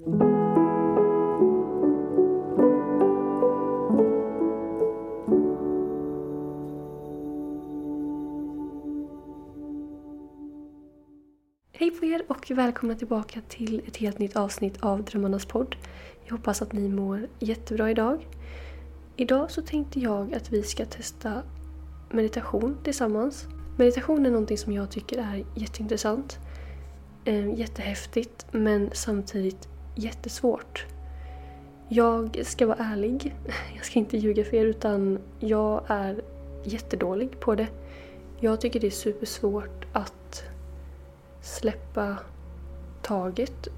Hej på er och välkomna tillbaka till ett helt nytt avsnitt av Drömmarnas podd. Jag hoppas att ni mår jättebra idag. Idag så tänkte jag att vi ska testa meditation tillsammans. Meditation är någonting som jag tycker är jätteintressant, eh, jättehäftigt men samtidigt jättesvårt. Jag ska vara ärlig, jag ska inte ljuga för er utan jag är jättedålig på det. Jag tycker det är supersvårt att släppa taget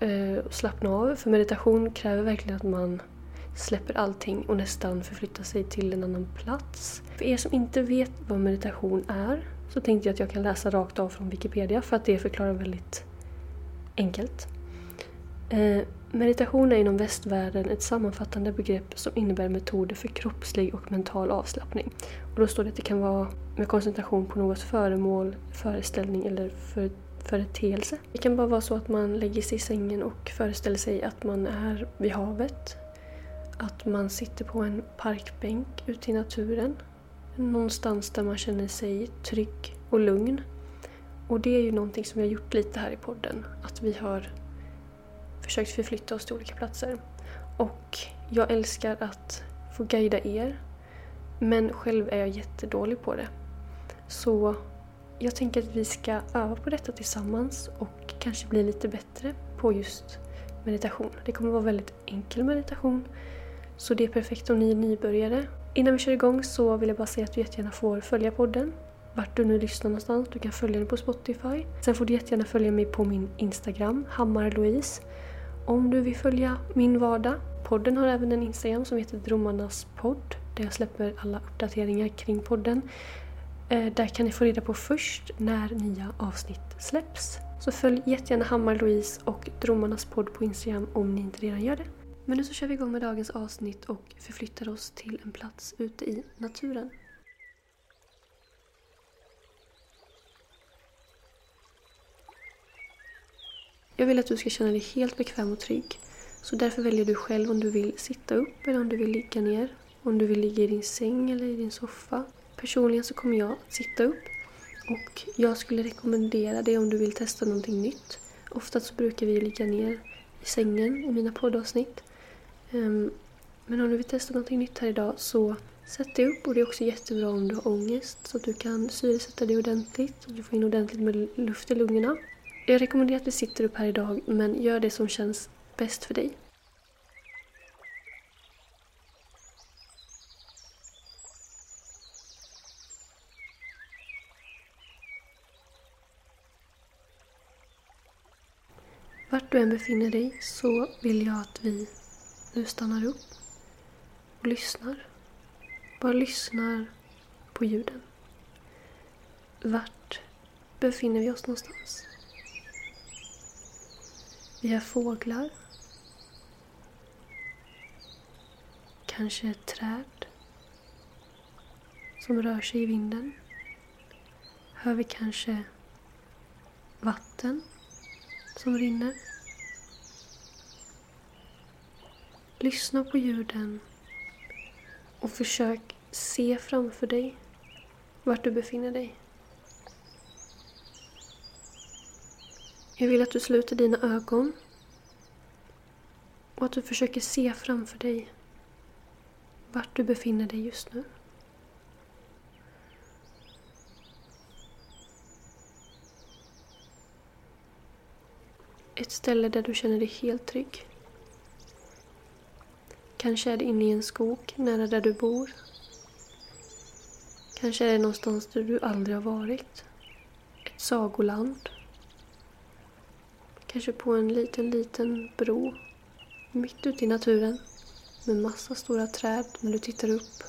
eh, och slappna av. För meditation kräver verkligen att man släpper allting och nästan förflyttar sig till en annan plats. För er som inte vet vad meditation är så tänkte jag att jag kan läsa rakt av från Wikipedia för att det förklarar väldigt enkelt. Eh, meditation är inom västvärlden ett sammanfattande begrepp som innebär metoder för kroppslig och mental avslappning. Och då står det att det kan vara med koncentration på något föremål, föreställning eller för företeelse. Det kan bara vara så att man lägger sig i sängen och föreställer sig att man är vid havet. Att man sitter på en parkbänk ute i naturen. Någonstans där man känner sig trygg och lugn. Och det är ju någonting som vi har gjort lite här i podden. Att vi har försökt förflytta oss till olika platser. Och jag älskar att få guida er. Men själv är jag jättedålig på det. Så jag tänker att vi ska öva på detta tillsammans och kanske bli lite bättre på just meditation. Det kommer vara väldigt enkel meditation, så det är perfekt om ni är nybörjare. Innan vi kör igång så vill jag bara säga att du jättegärna får följa podden, vart du nu lyssnar någonstans. Du kan följa den på Spotify. Sen får du jättegärna följa mig på min Instagram, Hammar-Louise. Om du vill följa min vardag. Podden har även en Instagram som heter Drömmarnas podd, där jag släpper alla uppdateringar kring podden. Eh, där kan ni få reda på först när nya avsnitt släpps. Så följ jättegärna Hammar-Louise och Drömmarnas podd på Instagram om ni inte redan gör det. Men nu så kör vi igång med dagens avsnitt och förflyttar oss till en plats ute i naturen. Jag vill att du ska känna dig helt bekväm och trygg. Så därför väljer du själv om du vill sitta upp eller om du vill ligga ner. Om du vill ligga i din säng eller i din soffa. Personligen så kommer jag att sitta upp och jag skulle rekommendera det om du vill testa någonting nytt. Oftast så brukar vi ligga ner i sängen i mina poddavsnitt. Ehm, men om du vill testa någonting nytt här idag så sätt dig upp och det är också jättebra om du har ångest så att du kan syresätta dig ordentligt och du får in ordentligt med luft i lungorna. Jag rekommenderar att du sitter upp här idag men gör det som känns bäst för dig. Vart du än befinner dig så vill jag att vi nu stannar upp och lyssnar. Bara lyssnar på ljuden. Vart befinner vi oss någonstans? Vi har fåglar. Kanske ett träd som rör sig i vinden. Hör vi kanske vatten som rinner. Lyssna på ljuden och försök se framför dig vart du befinner dig. Jag vill att du sluter dina ögon och att du försöker se framför dig vart du befinner dig just nu. Ett ställe där du känner dig helt trygg. Kanske är det inne i en skog nära där du bor. Kanske är det någonstans där du aldrig har varit. Ett sagoland. Kanske på en liten, liten bro mitt ute i naturen med massa stora träd när du tittar upp.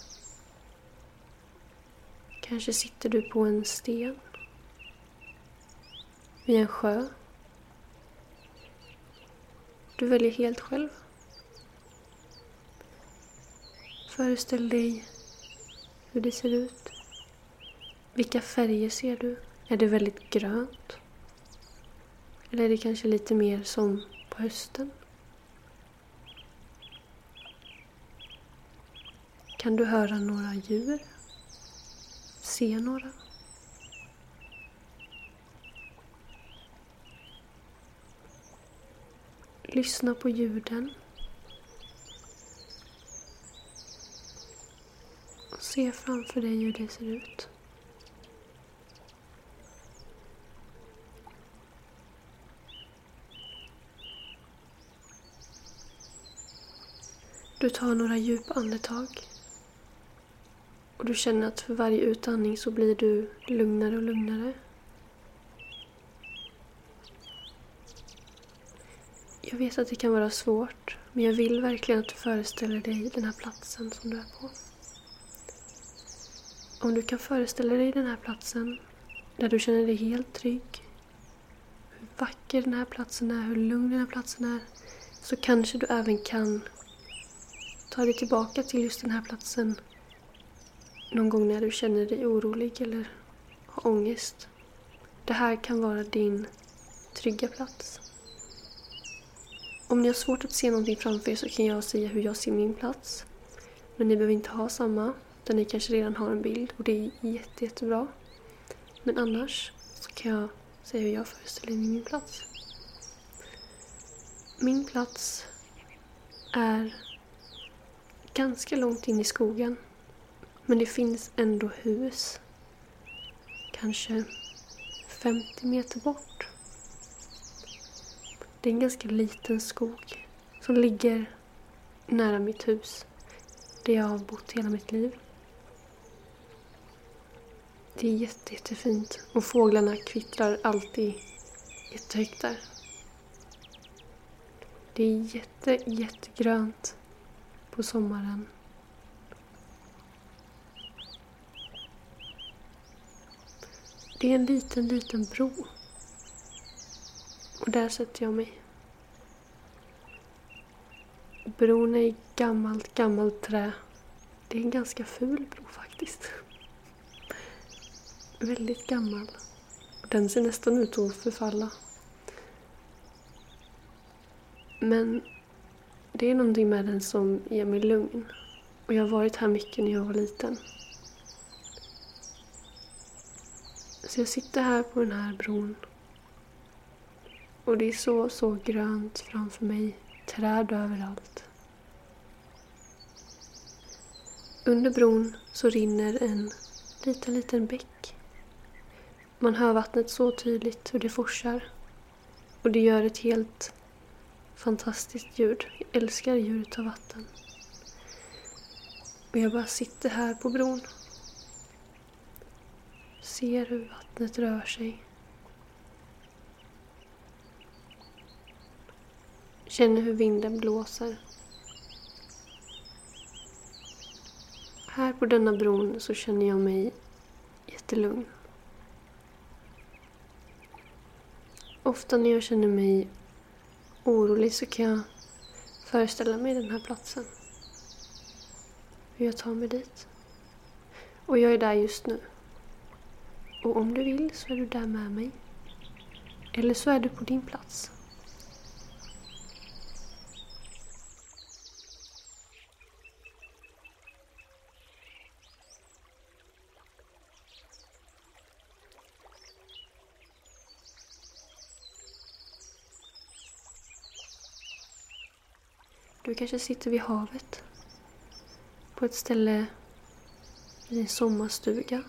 Kanske sitter du på en sten vid en sjö. Du väljer helt själv. Föreställ dig hur det ser ut. Vilka färger ser du? Är det väldigt grönt? Eller är det kanske lite mer som på hösten? Kan du höra några djur? Se några? Lyssna på ljuden. Se framför dig hur det ser ut. Du tar några djupa andetag. Och du känner att för varje utandning så blir du lugnare och lugnare. Jag vet att det kan vara svårt, men jag vill verkligen att du föreställer dig den här platsen som du är på. Om du kan föreställa dig den här platsen där du känner dig helt trygg, hur vacker den här platsen är, hur lugn den här platsen är, så kanske du även kan ta dig tillbaka till just den här platsen någon gång när du känner dig orolig eller har ångest. Det här kan vara din trygga plats. Om ni har svårt att se någonting framför er så kan jag säga hur jag ser min plats. Men ni behöver inte ha samma, utan ni kanske redan har en bild och det är jätte, jättebra. Men annars så kan jag säga hur jag föreställer mig min plats. Min plats är ganska långt in i skogen. Men det finns ändå hus. Kanske 50 meter bort. Det är en ganska liten skog som ligger nära mitt hus. Där jag har bott hela mitt liv. Det är jätte, jättefint och fåglarna kvittrar alltid jättehögt där. Det är jätte, jättegrönt på sommaren. Det är en liten, liten bro. Och där sätter jag mig. Bron är i gammalt, gammalt trä. Det är en ganska ful bro faktiskt. Väldigt gammal. Den ser nästan ut att förfalla. Men det är någonting med den som ger mig lugn. Och jag har varit här mycket när jag var liten. Så jag sitter här på den här bron. Och det är så, så grönt framför mig. Träd överallt. Under bron så rinner en liten, liten bäck. Man hör vattnet så tydligt hur det forsar. Och det gör ett helt fantastiskt ljud. Jag älskar ljudet av vatten. Och jag bara sitter här på bron. Ser hur vattnet rör sig. Känner hur vinden blåser. Här på denna bron så känner jag mig jättelugn. Ofta när jag känner mig orolig så kan jag föreställa mig den här platsen. Hur jag tar mig dit. Och jag är där just nu. Och om du vill så är du där med mig. Eller så är du på din plats. Du kanske sitter vid havet. På ett ställe i en sommarstuga.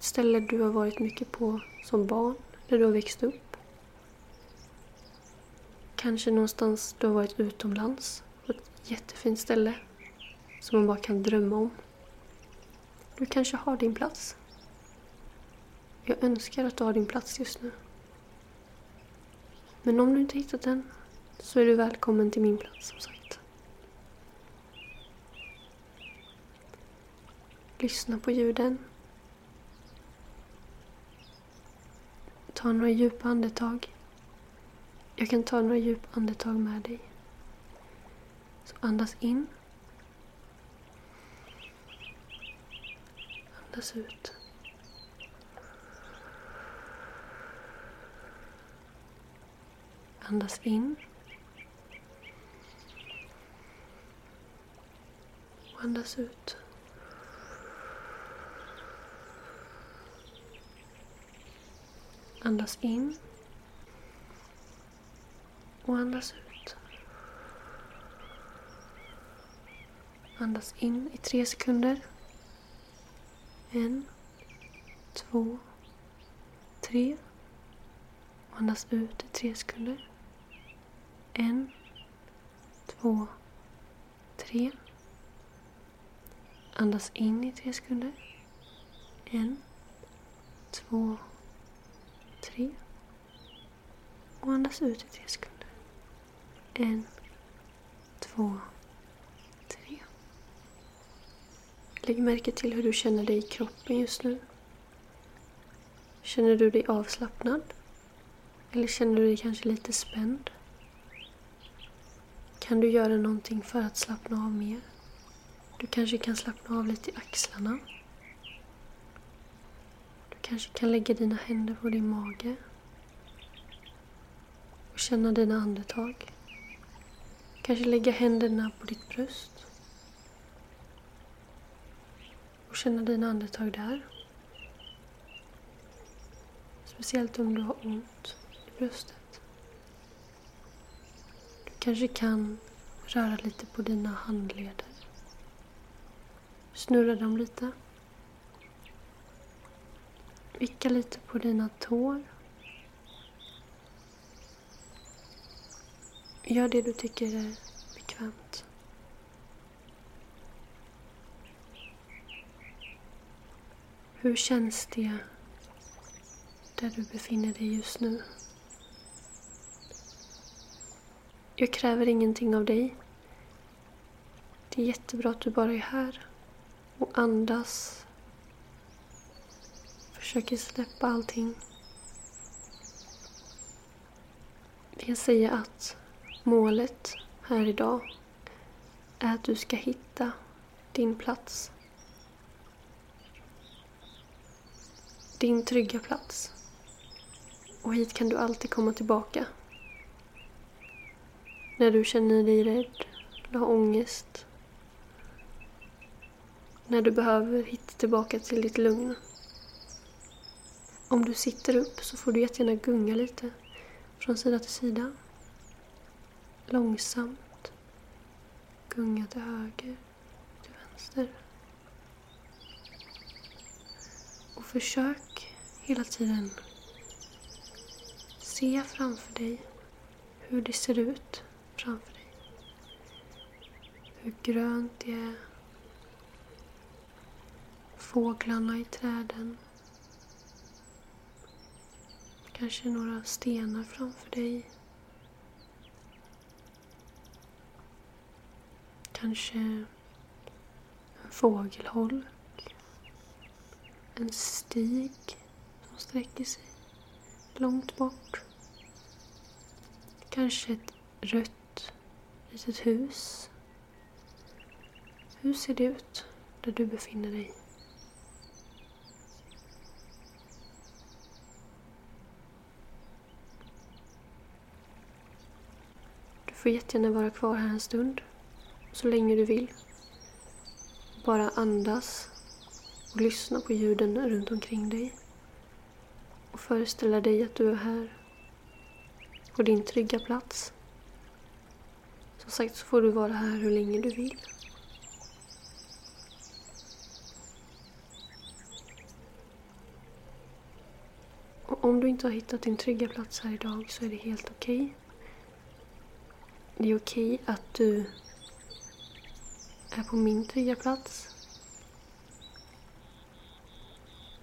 Ställe du har varit mycket på som barn, där du har växt upp. Kanske någonstans du har varit utomlands på ett jättefint ställe som man bara kan drömma om. Du kanske har din plats. Jag önskar att du har din plats just nu. Men om du inte hittat den så är du välkommen till min plats som sagt. Lyssna på ljuden. Ta några djupa andetag. Jag kan ta några djupa andetag med dig. Så andas in. Andas ut. Andas in. Och andas ut. Andas in. Och andas ut. Andas in i tre sekunder. En, två, tre. Och andas ut i tre sekunder. En, två, tre. Andas in i tre sekunder. En, två, tre. Och andas ut i tre sekunder. En, två, tre. Lägg märke till hur du känner dig i kroppen just nu. Känner du dig avslappnad? Eller känner du dig kanske lite spänd? Kan du göra någonting för att slappna av mer? Du kanske kan slappna av lite i axlarna. Kanske kan lägga dina händer på din mage och känna dina andetag. Kanske lägga händerna på ditt bröst och känna dina andetag där. Speciellt om du har ont i bröstet. Du kanske kan röra lite på dina handleder. Snurra dem lite. Vicka lite på dina tår. Gör det du tycker är bekvämt. Hur känns det där du befinner dig just nu? Jag kräver ingenting av dig. Det är jättebra att du bara är här och andas. Försöker släppa allting. Vi kan säga att målet här idag är att du ska hitta din plats. Din trygga plats. Och hit kan du alltid komma tillbaka. När du känner dig rädd, eller har ångest. När du behöver hitta tillbaka till ditt lugn. Om du sitter upp så får du jättegärna gunga lite från sida till sida. Långsamt. Gunga till höger, till vänster. Och försök hela tiden se framför dig hur det ser ut framför dig. Hur grönt det är. Fåglarna i träden. Kanske några stenar framför dig. Kanske en fågelholk. En stig som sträcker sig långt bort. Kanske ett rött litet hus. Hur ser det ut där du befinner dig? Får jättegärna vara kvar här en stund. Så länge du vill. Bara andas och lyssna på ljuden runt omkring dig. Och föreställa dig att du är här på din trygga plats. Som sagt så får du vara här hur länge du vill. Och om du inte har hittat din trygga plats här idag så är det helt okej. Okay. Det är okej att du är på min trygga plats.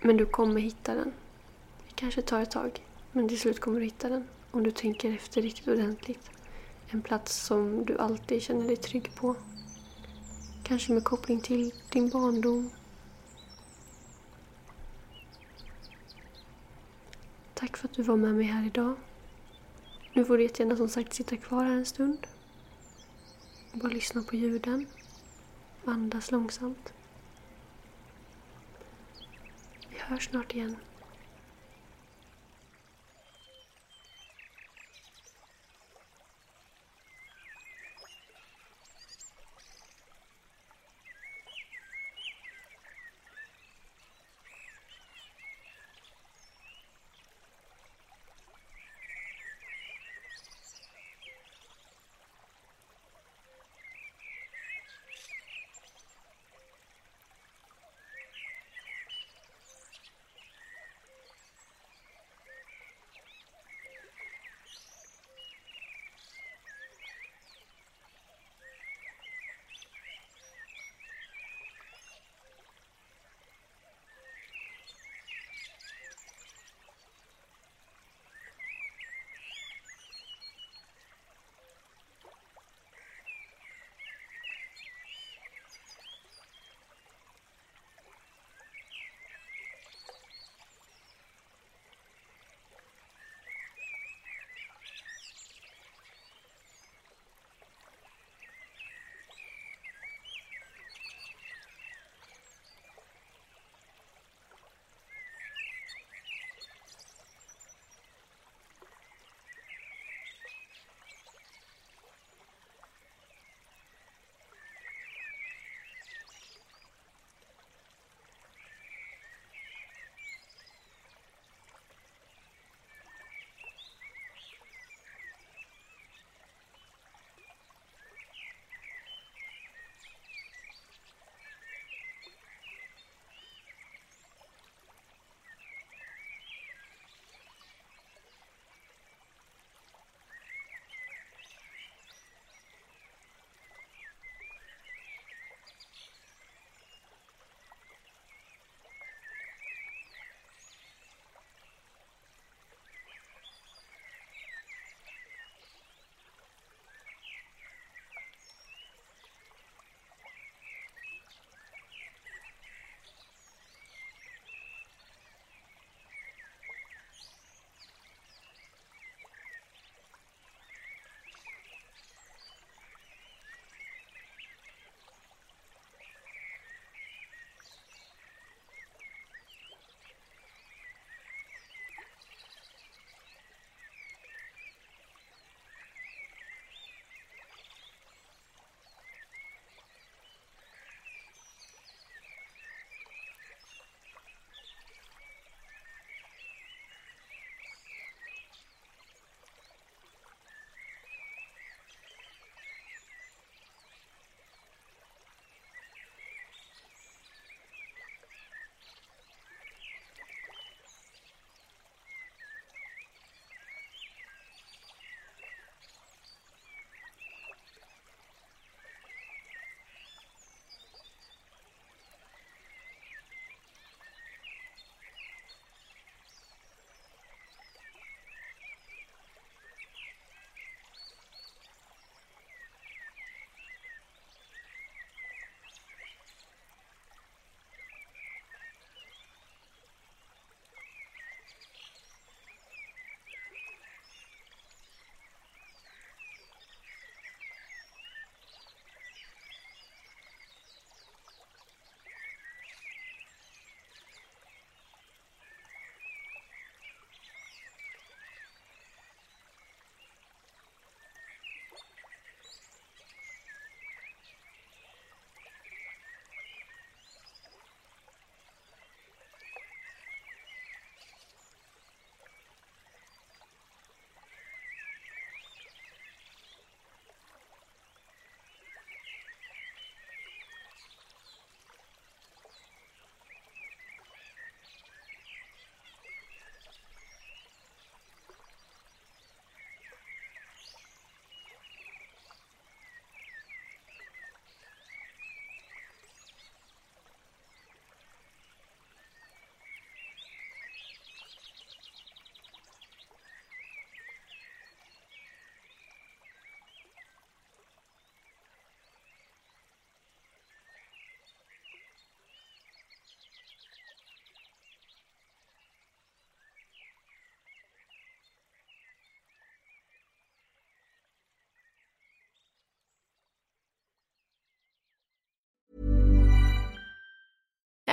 Men du kommer hitta den. Det kanske tar ett tag, men till slut kommer du hitta den. Om du tänker efter riktigt ordentligt. En plats som du alltid känner dig trygg på. Kanske med koppling till din barndom. Tack för att du var med mig här idag. Nu får du jättegärna som sagt sitta kvar här en stund. Bara lyssna på ljuden. Andas långsamt. Vi hörs snart igen.